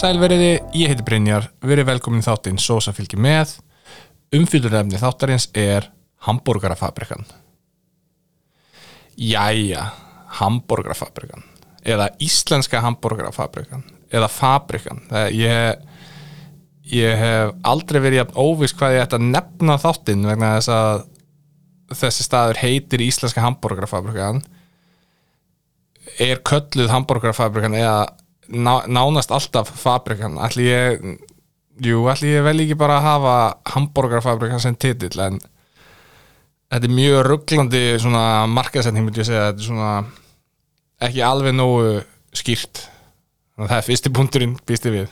Sælveriði, ég heiti Brynjar, verið velkomin í þáttinn Sósa fylgir með. Umfyllurefni þáttarins er Hamburgerafabrikan. Jæja, Hamburgerafabrikan. Eða Íslenska Hamburgerafabrikan. Eða Fabrikan. Ég, ég hef aldrei verið óviss hvað ég ætti að nefna þáttinn vegna þess að þessi staður heitir Íslenska Hamburgerafabrikan. Er kölluð Hamburgerafabrikan eða nánast alltaf fabrikan ætli ég jú, ætli ég vel ekki bara að hafa hambúrgarfabrikan sem titill en þetta er mjög rugglandi svona markasetning myndi ég segja. Þetta svona ekki alveg nógu skýrt. Það er fyrsti punkturinn býsti við.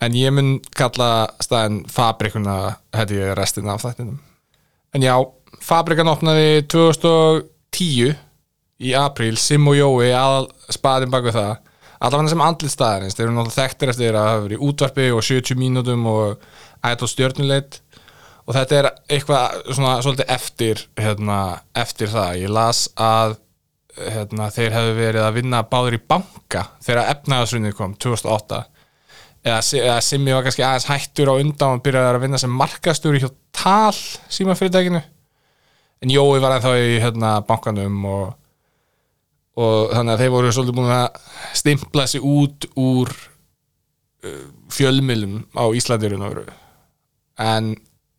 En ég mun kalla staðin fabrikuna hætti ég restin af þættinum. En já, fabrikan opnaði 2010 í apríl, Sim og Jói að spaðin bak við það allavega sem andlit staðarins, þeir eru náttúrulega þekktir eftir að hafa verið í útvarpi og 70 mínútum og ætla stjórnuleit og þetta er eitthvað svona svolítið eftir hérna, eftir það, ég las að hérna, þeir hefðu verið að vinna báður í banka þegar efnaðarsrunnið kom 2008 eða, eða Simmi var kannski aðeins hættur á undan og byrjaði að vinna sem markastúri hjá tal símafyrirtækinu. En Jói var ennþá í hérna, bankanum og og þannig að þeir voru svolítið búin að stimpla sig út úr uh, fjölmilum á Íslandirun en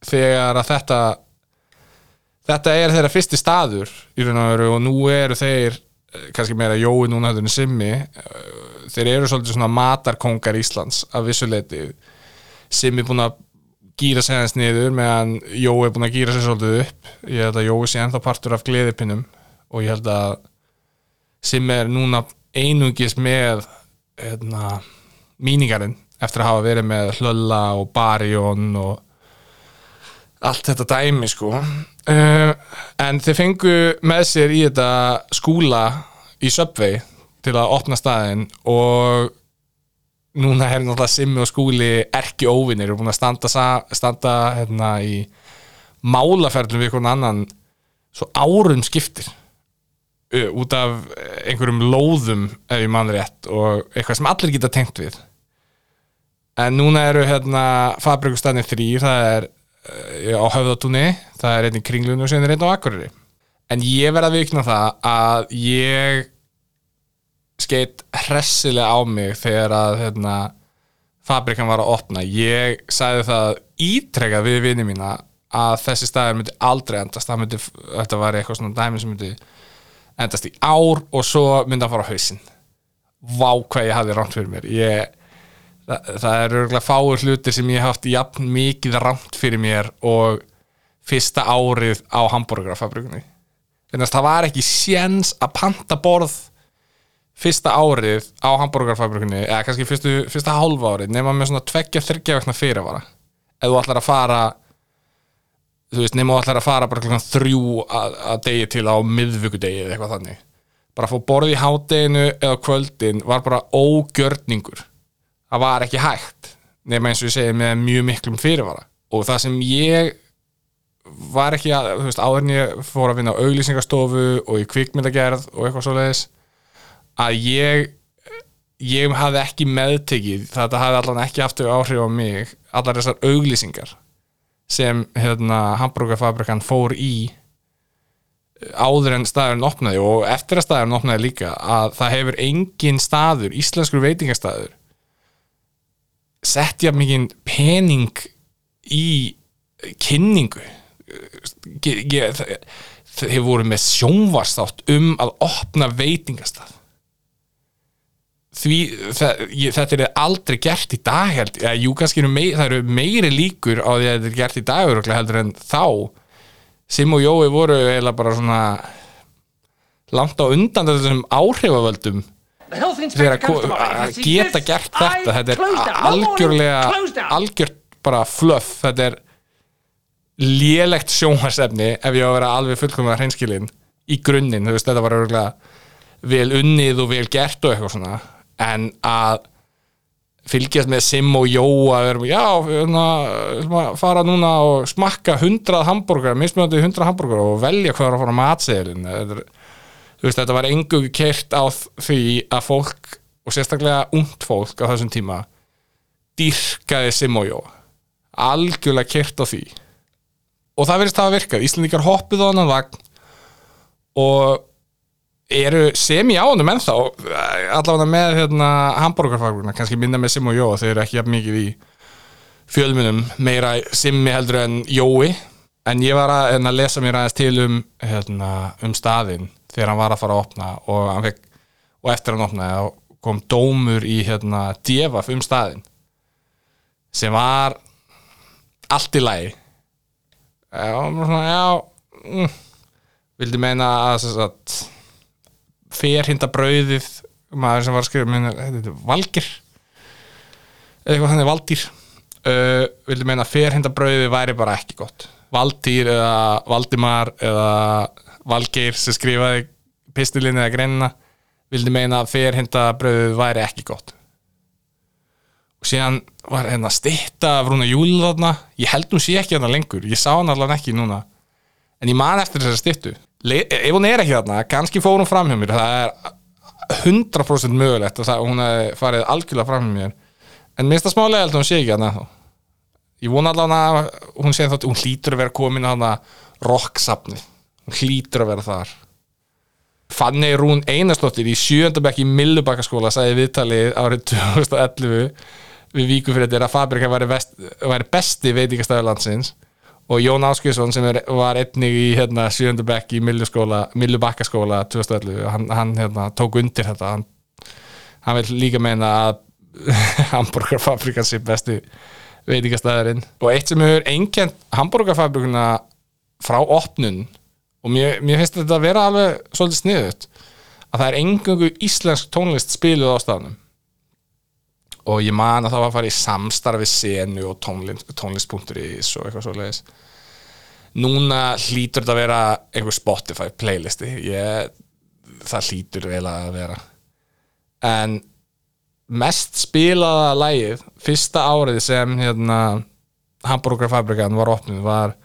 þegar að þetta þetta er þeirra fyrsti staður og nú eru þeir uh, kannski meira jói núna hættunni simmi uh, þeir eru svolítið svona matarkongar Íslands af vissuleiti simmi búin að gýra sig hans niður meðan jói er búin að gýra sig svolítið upp. Ég held að jói sé ennþá partur af gleðipinnum og ég held að sem er núna einungis með hérna, míningarinn eftir að hafa verið með hlölla og barjón og allt þetta dæmi sko. Uh, en þeir fengu með sér í þetta skúla í Subway til að opna staðin og núna er náttúrulega Simmi og skúli erki óvinnir og búin að standa, standa hérna, í málaferðlum við einhvern annan svo árum skiptir út af einhverjum lóðum ef ég mann rétt og eitthvað sem allir geta tengt við. En núna eru hérna fabrikustæðin þrýr, það er uh, á höfðatúni, það er einn í kringlunum og sen er einn á akkuriri en ég verða að vikna það að ég skeitt hressilega á mig þegar að hérna, fabrikan var að opna. Ég sagði það ítrekað við vinið mína að þessi staðir myndi aldrei endast, myndi, þetta var eitthvað svona dæmi sem myndi endast í ár og svo myndi að fara á hausin vá hvað ég hafði rámt fyrir mér. Ég, það, það er örgulega fáur hlutir sem ég haft jafn mikið rámt fyrir mér og fyrsta árið á hambúrgarfabrikunni þannig að það var ekki séns að panta borð fyrsta árið á hambúrgarfabrikunni eða kannski fyrstu, fyrsta hálfa árið nema með svona tveggja þryggja vekna fyrirvara. Ef þú ætlar að fara þú veist, nema ætlar að fara bara klokkan þrjú að, að degi til á miðvíkudegi eða eitthvað þannig. Bara að fá borð í hádeginu eða kvöldin var bara ógjörningur. Það var ekki hægt nema eins og ég segi með mjög miklum fyrirvara. Og það sem ég var ekki að, þú veist, áðurinn ég fór að vinna á auglýsingastofu og í kvikmyndagerð og eitthvað svo leiðis að ég ég hafði ekki meðtekið þetta hafði allan ekki haft áhrif á mig allar þessar auglýsingar sem hérna, hambúrgarfabrikan fór í áður en staðurinn opnaði og eftir að staðurinn opnaði líka að það hefur engin staður, íslenskur veitingastæður settja mikið pening í kynningu. Þeir voru með sjónvarstátt um að opna veitingastað því það, ég, þetta er aldrei gert í dag held, ja, jú kannski mei, það eru meiri líkur á því að þetta er gert í dag heldur en þá. Sim og Jói voru eiginlega bara svona langt á undan þessum áhrifavöldum þegar að geta gert þetta. Þetta er algjörlega algjört bara fluff. Þetta er lélegt sjónharsefni ef ég á að vera alveg fullkomlega hreinskilinn í grunninn, þú veist þetta var örgulega vel unnið og vel gert og eitthvað svona en að fylgjast með Sim og Jó að vera, já, hérna, fara núna og smakka hundrað hambúrgar mismunandi hundrað hambúrgar og velja hvað er að fara veist, þetta var engu kert á því að fólk og sérstaklega ungt fólk á þessum tíma dýrkaði Simojó algjörlega kert á því. Og það verðist hafa virkað. Íslandíkar hoppuð á annan vagn og eru semi ánum ennþá allavega með hérna, hambúrgarfagruna kannski minna með Sim og Jó þeir eru ekki jafn mikið í fjölmunum meira Simmi heldur en Jói. En ég var að, að lesa mér aðeins til um, hérna, um staðinn þegar hann var að fara að opna og, fekk, og eftir hann opnaði kom dómur í hérna, djefaf um staðinn sem var allt í lagi. Já, já mm, vildi meina að, að ferhinda brauðið maður sem var að skrifa valgir eða eitthvað þannig valdýr. Uh, vildi meina að ferhinda brauðið væri bara ekki gott. Valdýr eða valdimar eða valgeir sem skrifaði pistilinni eða greinina vildi meina að ferhinda brauðið væri ekki gott. Og síðan var hérna stitta af Rúna Júl þarna. Ég held hún sé ekki þarna lengur, ég sá hann allavega ekki núna. En ég man eftir þessari stittu ef hún er ekki þarna, kannski fór hún fram hjá mér. Það er 100% mögulegt að hún hefði farið algjörlega fram hjá mér. En minnst að smálega held að hún sé ekki þarna ég vona allavega að hún sé þátt hún hlýtur að vera komin að hana rocksapni, hún hlýtur að vera þar. Fanni Rún Einarsdóttir í sjöndabæk í Millubakaskóla sagði viðtalið árið 2011 við þetta að Fabrika væri besti veitingastæður landsins og Jón Áskjösson sem er, var einnig í hérna, sjöndabæk í Millubakkaskóla 2011 hann, hann hérna, tók undir þetta. Hann, hann vil líka meina að Hamburgerfabrikan sé besti veitingastæðurinn og eitt sem hefur einkjent Hamburgerfabrikuna frá opnun og mér, mér finnst þetta að vera alveg svolítið sniðut að það er engangu íslensk tónlist spiluð á staðnum og ég man að það var að fara í samstarfi senu og tónlist.is og eitthvað svo leiðis núna hlýtur þetta að vera einhver Spotify playlisti. Ég, það hlýtur vel að vera. En mest spilaða lægið fyrsta árið sem hérna, Hamburgerfabrikan var opnið var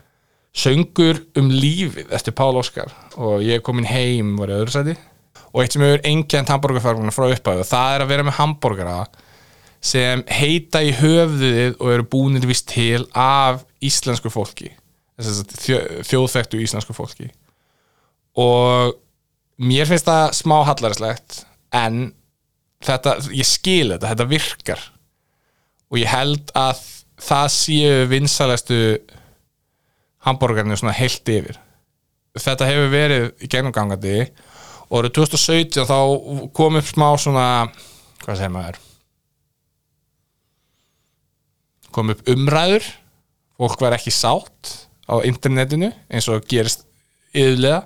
Söngur um lífið eftir Pál Óskar. Og ég er komin heim var í öðru sæti. Og eitt sem hefur engjent Hamburgerfabrikan frá upphæðu það er að vera með hambúrgara sem heita í höfðuðið og eru búinir vist til af íslensku fólki. Þjóðþektu íslensku fólki. Og mér finnst það smá hallarinslegt en þetta, ég skil þetta, þetta virkar. Og ég held að það séu vinsalæstu hambúrgarnir svona heilt yfir. Þetta hefur verið í gegnumgangandi og árið 2017 þá kom upp smá svona hvað segir maður kom upp umræður fólk var ekki sátt á internetinu eins og gerist yfirlega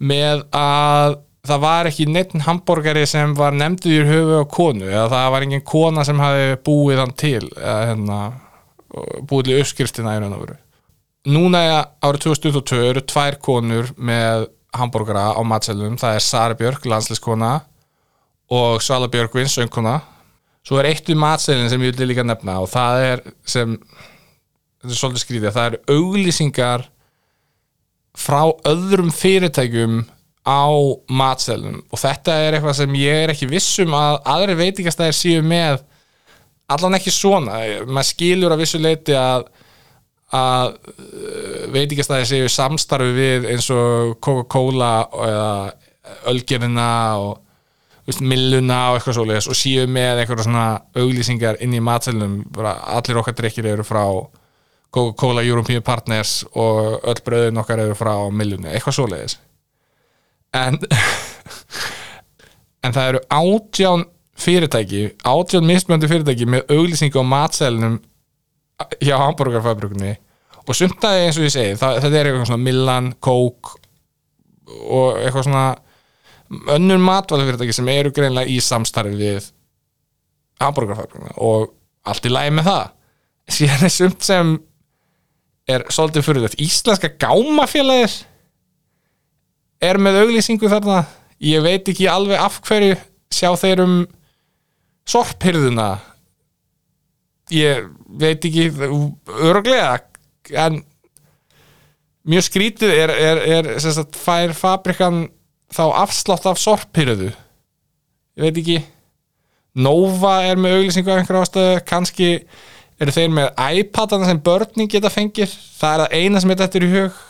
með að það var ekki neitt hambúrgari sem var nefnduð í höfu á konu eða það var engin kona sem hafi búið hann til eða hérna, búið til uppskriftina í raun og veru. Núna árið 2022 eru tvær konur með hambúrgara á matselum það er Sara Björk, landsliskona og Svala Björkvin, söngkona svo er eitt við matselin sem ég vil líka nefna og það er sem þetta er svolítið skrítið, það eru auglýsingar frá öðrum fyrirtækjum á matselum og þetta er eitthvað sem ég er ekki vissum að aðri veitingastæðir séu með allan ekki svona. Maður skilur að vissu leiti að að uh, veitingastæðir séu samstarfi við eins og Coca-Cola eða Ölgerina og veist, Milluna og eitthvað svoleiðis og séu með eitthvað svona auglýsingar inn í matselum allir okkar drikkir eru frá Coca-Cola European Partners og öll bröðin okkar eru frá Milluna, eitthvað svoleiðis. En en það eru átján fyrirtæki, átján mismöndu fyrirtæki með auglýsingu á matselnum hjá hambúrgarfabrikunni og sumtaði eins og ég segi það, þetta er eitthvað svona Millan, Coke og eitthvað svona önnur matvælufyrirtæki sem eru greinlega í samstarfi við hambúrgarfabrikunni og allt í lægi með það. Síðan er sumt sem er svolítið fyrir þetta Íslenska gámafélagir er með auglýsingu þarna. Ég veit ekki alveg af hverju sjá þeir um sorphyrðuna ég veit ekki öruglega en mjög skrítið er, er, er sagt, fær fabrikan þá afslátt af sorphyrðu ég veit ekki Nova er með auglýsingu af einhverja ástöðu kannski eru þeir með iPadana sem börnin geta fengið. Það er það eina sem er þetta í hug.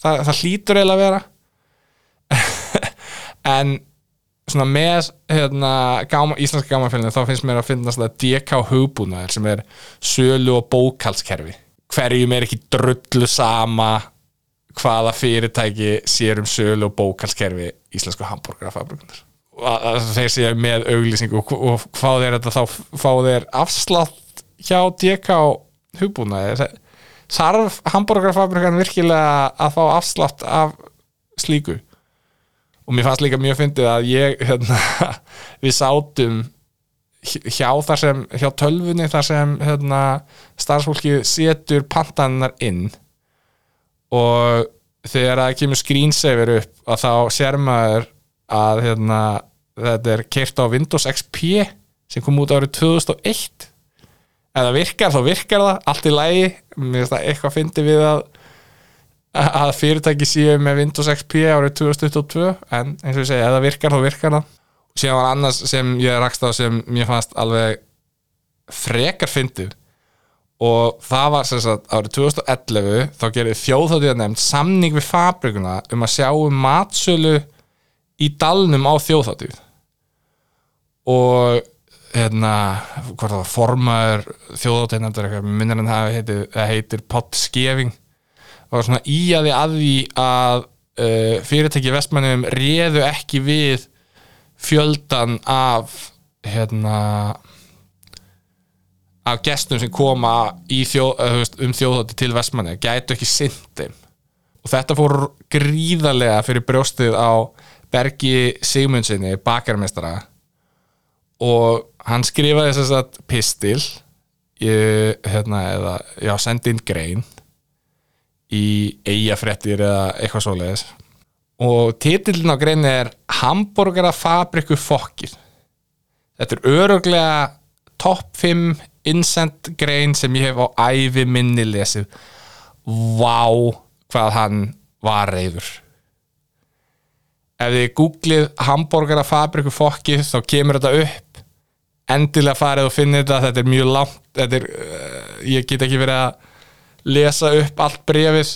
Það, það hlýtur eiginlega að vera. En svona með hérna, gáma, íslenska gámafélaginu þá finnst mér að finnast það DK hugbúnaður sem er sölu og bókalskerfi hverjum er ekki drullu sama hvaða fyrirtæki sér um sölu og bókalskerfi íslensku hambúrgarafabrikunar þeir séu með auglýsingu og, og hvað er þetta þá fá þeir afslátt hjá DK hugbúnaði. Þarf hambúrgarafabrikan virkilega að fá afslátt af slíku? Og mér fannst líka mjög fyndið að ég hérna, við sátum hjá þar sem hjá tölfunni þar sem hérna, starfsfólki setur pantanar inn og þegar það kemur screensaver upp að þá sér maður að hérna, þetta er keirt á Windows XP sem kom út árið 2001 ef það virkar þá virkar það allt í lægi, mér finnst það eitthvað fyndið við að að fyrirtæki séu með Windows XP árið 2022 en eins og ég segja, ef það virkar þá virkar það. Og síðan var annars sem ég rakst á sem mér fannst alveg frekar fyndið og það var sem sagt árið 2011 þá gerði þjóðháttíða nefnd samning við fabrikuna um að sjá um matsölu í dalnum á þjóðháttíð og hérna, hvort það var formaður þjóðháttíða nefndar minnir en það heitir, heitir Pott Skeving var svona í að því að uh, fyrirtæki vestmannum réðu ekki við fjöldan af hérna af gestum sem koma þjó, um þjóðhótti til vestmanni gætu ekki syndum og þetta fór gríðarlega fyrir brjóstið á Bergi Sigmundsinni bakarmestara og hann skrifaði þess að pistil ég, hérna, eða, já, sendin grein í eigafrettir eða eitthvað svoleiðis. Og titillin á greinu er Hamburgerafabriku fokkir þetta er öruglega top 5 insend grein sem ég hef á æfi minni lesið. Vá hvað hann var reyður ef þið googlið Hamburgerafabriku fokkir þá kemur þetta upp. Endilega farið og finnið þetta þetta er mjög langt er, uh, ég get ekki verið að lesa upp allt brefið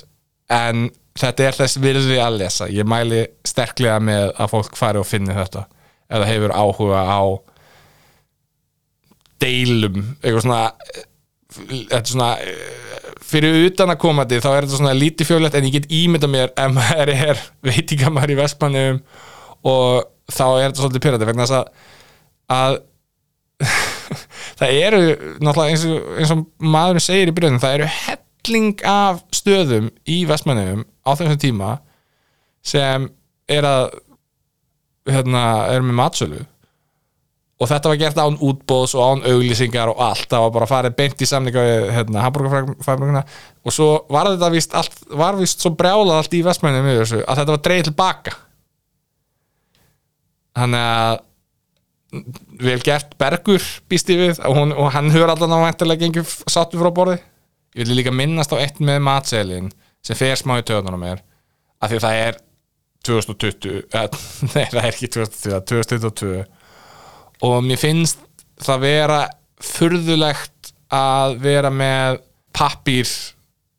en þetta er þess virði að lesa. Ég mæli sterklega með að fólk fari og finni þetta eða hefur áhuga á deilum eitthvað svona þetta er svona fyrir utan að koma til þá er þetta svona lítið fjölegt en ég get ímynda mér ef maður er veitingamæður í Vestmannum og þá er þetta svolítið pyrrandi vegna þess að, að það eru náttúrulega eins og, eins og maðurinn segir í byrjunum það eru helling af stöðum í vestmannum á þessum tíma sem er að hérna, er með matsölu og þetta var gert án útbóðs og án auglýsingar og allt, það var bara að fara beint í samlinga við hérna, hamburgerfæbrikuna og svo var þetta vist allt, var vist svo brjálað allt í vestmannum að þetta var dreigð tilbaka. Þannig að vel gert Bergur býst í við og, hún, og hann höfður allan á vantilega gengið sattu frá borði. Ég vil líka minnast á eitt með matselin sem fer smá í töðunum mér af því að það er 2020 eh, nei það er ekki 2020 2022 og mér finnst það vera furðulegt að vera með pappir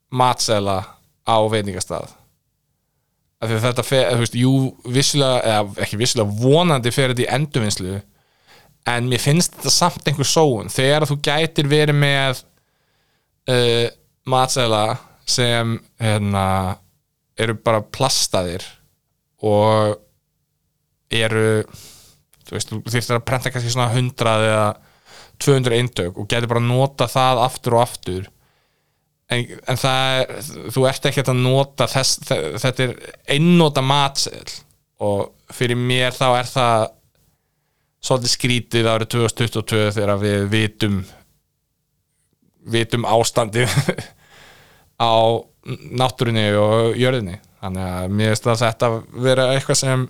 matsela á veitingastað. Af því að þetta fer, þú veist, jú vissilega, eða ekki vissilega vonandi fer þetta í endurvinnslu en mér finnst þetta samt einhver sóun. Þegar þú gætir verið með uh, matsæla sem hérna, eru bara plastaðir og eru þú veist, þú þurftir að prenta kannski svona 100 eða 200 eindög og getur bara að nota það aftur og aftur. En, en það er, þú ert ekki að nota þess, þetta er einnota matsæl og fyrir mér þá er það svolítið skrítið árið 2022 þegar við vitum vitum ástandi á náttúrunni og jörðinni. Þannig að mér finnst að þetta vera eitthvað sem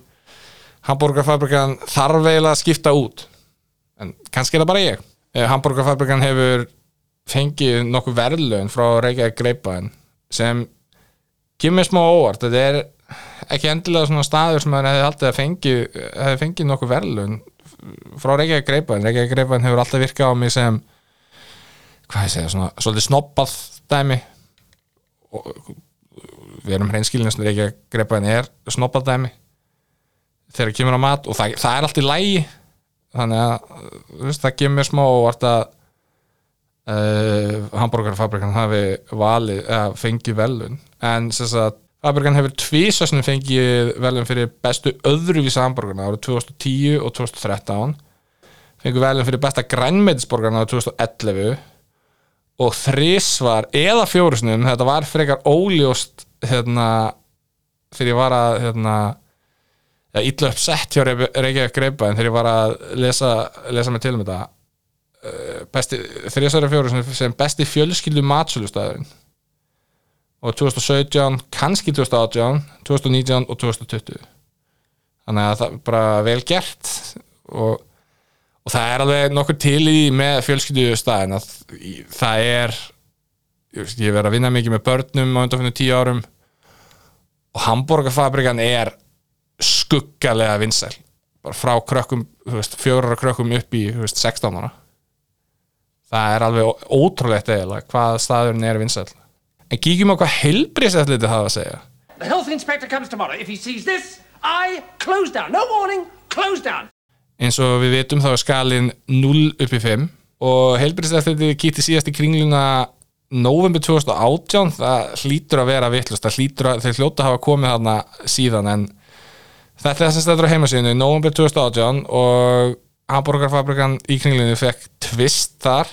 Hamburgerfabrikan þarf eiginlega að skipta út. En kannski er það bara ég. Eh, Hamburgerfabrikan hefur fengið nokkuð verðlun frá Reykjavík Greipaðin sem kemur smá óvart. Þetta er ekki endilega svona staður sem hefði haldið að fengið, hefði fengið nokkuð verðlun frá Reykjavík Greipaðin Reykjavík Greipaðin hefur alltaf virkað á mig sem hvað ég segja, svona svolítið snobbað dæmi. Og við erum hreinskilin sem Reykjavík Greipaðin er snobbað dæmi þegar kemur á mat og það, það er allt í lægi þannig að veist, það kemur smá og vart að uh, hambúrgarfabrikan hafi valið, eða fengið velun en sem sagt fabrikan hefur tvísvæsnum fengið velun fyrir bestu öðruvísa hambúrgarna árið 2010 og 2013 fengið velun fyrir besta grænmeitisborgarna árið 2011 og þrísvar eða fjórisnum, þetta var frekar óljóst hérna þegar ég var að hérna illa uppsett hjá Reykjavík Greipa en þegar ég var að lesa, lesa mig til um þetta besti, þrísvara fjóru sem besti fjölskyldu matsölustæðurinn og 2017, kannski 2018 2019 og 2020 þannig að það er bara vel gert og, og það er alveg nokkur til í með fjölskyldu staðin að það er ég verið að vinna mikið með börnum á undanfjörnum tíu árum og Hamburgerfabrikan er skuggalega vinsæl. Bara frá krökkum, fjórar krökkum upp í veist, 16 ára. Það er alveg ótrúlegt eiginlega hvað staðurinn er vinsæl en kíkjum á hvað helbriðsætliti hafa að segja. The health inspector comes tomorrow. If he sees this, I close down. No warning, close down. eins og við vitum þá er skalin 0 upp í 5 og helbriðsætliti kýtti síðast í kringluna november 2018 það hlýtur að vera vittlust það hlýtur að, þeir hljóta hafa komið þarna síðan en þetta er það sem stæður á heimasíðinu november 2018 og Hamburgerfabrikan í kringlunni fekk tvist þar.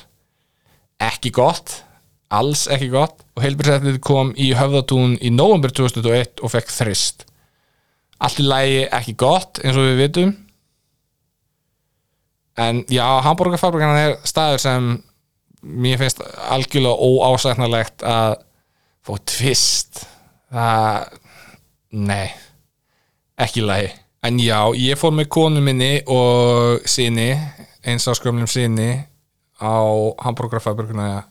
Ekki gott alls ekki gott. Og heilbjörnsættið kom í höfðatún í november 2001 og fekk þrist. Allt í lægi ekki gott eins og við vitum. En já, Hamburgerfabrikan er staður sem mér finnst algjörlega óásæknarlegt að fá tvist. Það nei, ekki lægi en já, ég fór með konu minni og sinni eins áskömmlum sinni á Hamburgerfabrikuna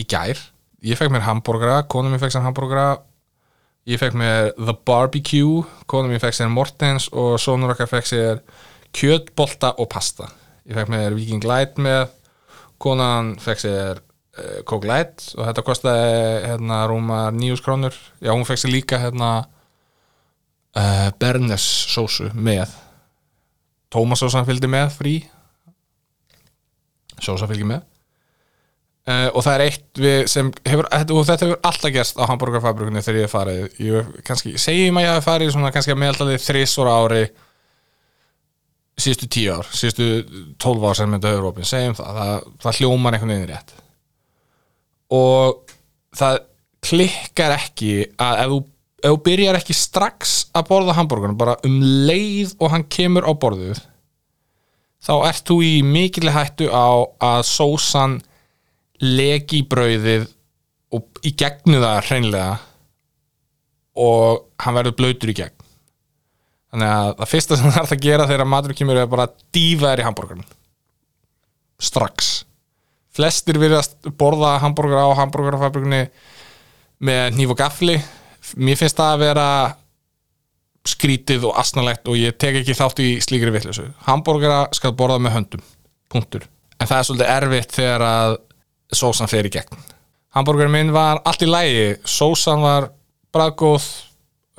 í gær. Ég fekk mér hambúrgara, konu mér fekk sér hambúrgara ég fekk mér The Barbecue, konu mér fekk sér Mortens og sonur okkar fekk sér kjötbolta og pasta. Ég fekk mér Viking Light með konan fekk sér uh, Coke Light og þetta kostiði hérna rúma nýjus krónur. Já hún fekk sér líka hérna uh, Bernes sósu með. Tómasósan fylgdi með frí. Sósa fylgdi með. Uh, og það er eitt sem hefur, þetta, hefur alltaf gerst á hambúrgarfabrikunni þegar ég hef farið. Ég kannski, segjum að ég hef farið svona kannski að meðaldaði þrísvara ári síðustu tíu ár síðustu tólf ár sem mynda Európin segjum það, það, það hljómar einhvern veginn rétt. Og það klikkar ekki að ef þú, ef þú byrjar ekki strax að borða hambúrgarn bara um leið og hann kemur á borðuð þá ert þú í mikilli hættu á að sósan leki í brauðið og í gegnu það hreinlega og hann verður blöytur í gegn. Þannig að það fyrsta sem það er að gera þegar matur kemur er bara að dýfa þér í hambúrgarn strax. Flestir virðast borða hambúrgar á hambúrgarfabrikunni með nýf og gafli mér finnst það að vera skrítið og asnalegt og ég tek ekki þátt í slíkri vittlisu hambúrgara skal borða með höndum, punktur. En það er svolítið erfitt þegar að sósan fer í gegn. Hambúrgarinn minn var allt í lægi sósan var bræðgóð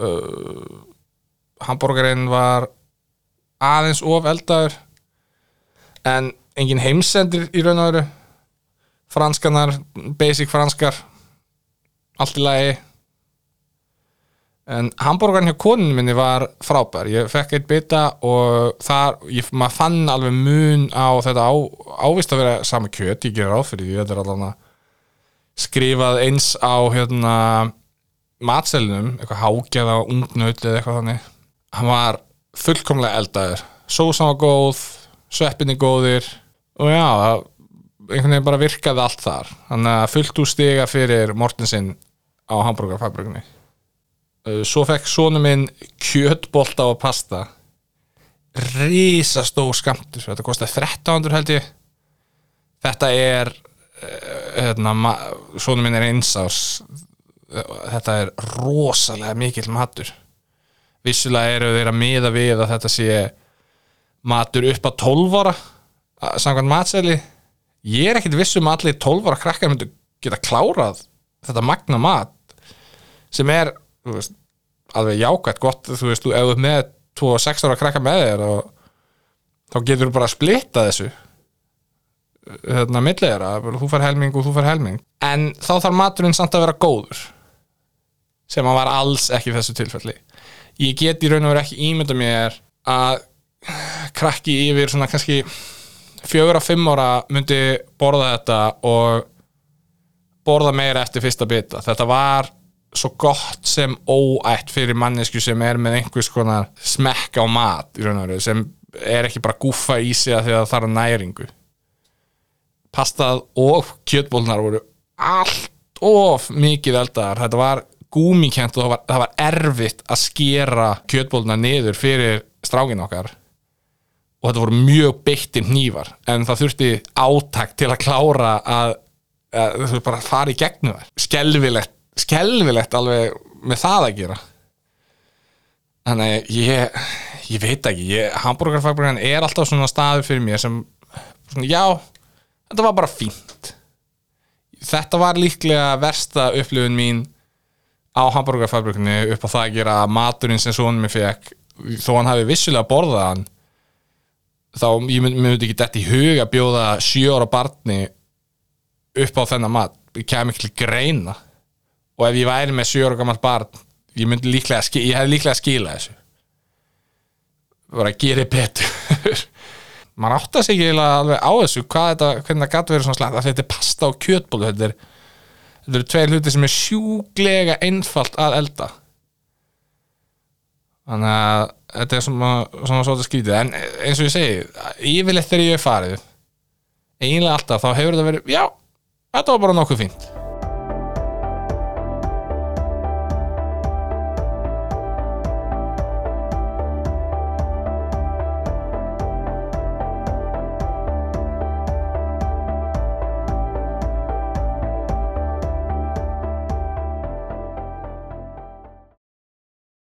uh, hambúrgarinn var aðeins of eldaður en engin heimsendir í raun og öru franskanar, basic franskar allt í lagi en hambúrgarinn hjá koninu minni var frábær. Ég fekk eitt bita og þar, ég, maður fann alveg mun á þetta á, ávist að vera sama kjöt, ég gerir á fyrir því þetta er allavega skrifað eins á hérna matselinum, eitthvað hágjaða ungnaut eða eitthvað þannig. Hann var fullkomlega eldaður. Sósan var góð, sveppinni góðir og já, einhvern veginn bara virkaði allt þar. Að fullt úr stiga fyrir Mortensinn á hambúrgarfabrikunni svo fekk sonu minn kjötbolta og pasta. Risastór skamtur þetta kostiði 1300 held ég. Þetta er hérna, sonu minn er einsárs þetta er rosalega mikill matur. Vissulega eru þeir að miða við að þetta sé matur upp að 12 ára samkvæmt matseli. Ég er ekkit viss um að allir 12 ára krakkar myndu geta klárað þetta magna mat sem er veist, alveg jákvætt gott þú veist, ef þú ert með 2-6 ára krakka með þér og þá getur þú bara að splitta þessu hérna millið þeirra, þú fær helming og þú fær helming. En þá þarf maturinn samt að vera góður sem hann var alls ekki þessu tilfelli. Ég get í raun og veru ekki ímynda mér að krakki yfir svona kannski fjögur að fimm ára myndi borða þetta og borða meira eftir fyrsta bita. Þetta var svo gott sem óætt fyrir mannesku sem er með einhvers konar smekk á mat í raun og veru sem er ekki bara gúffa í sig að því að það þarf næringu. Pastað og kjötbólnar voru allt of mikið eldaðar. Þetta var gúmikent og það var, það var erfitt að skera kjötbólnar niður fyrir strákin okkar. Og þetta voru mjög beittir hnífar en það þurfti átak til að klára að, að þú bara fara í gegnum þær. Skelvilegt, skelvilegt alveg með það að gera. Þannig ég ég veit ekki, ég, hambúrgarfagbræðan er alltaf svona staður fyrir mér sem svona, já, þetta var bara fínt. Þetta var líklega versta upplifun mín á hambúrgarfabrikinu upp á það að gera maturinn sem sonum mér fekk þó hann hafi vissulega borðað hann þá ég myndi, myndi ekki dætt í hug að bjóða sjö ára barni upp á þennan mat. Ég kem ekki til greina og ef ég væri með sjö ára gamalt barn ég myndi líklega, ski- ég hefði líklega að skila þessu. Bara að gera betur átta sig ekki eiginlega alveg á þessu þetta, hvernig það gæti verið svona slæmt. Að þetta er pasta og kjötbólu þetta, er, þetta eru tveir hluti sem er sjúglega einfalt að elda. Þannig að þetta er svona, svona svona skrítið. En eins og ég segi yfirleitt þegar ég er farið eiginlega alltaf þá hefur þetta verið já, þetta var bara nokkuð fínt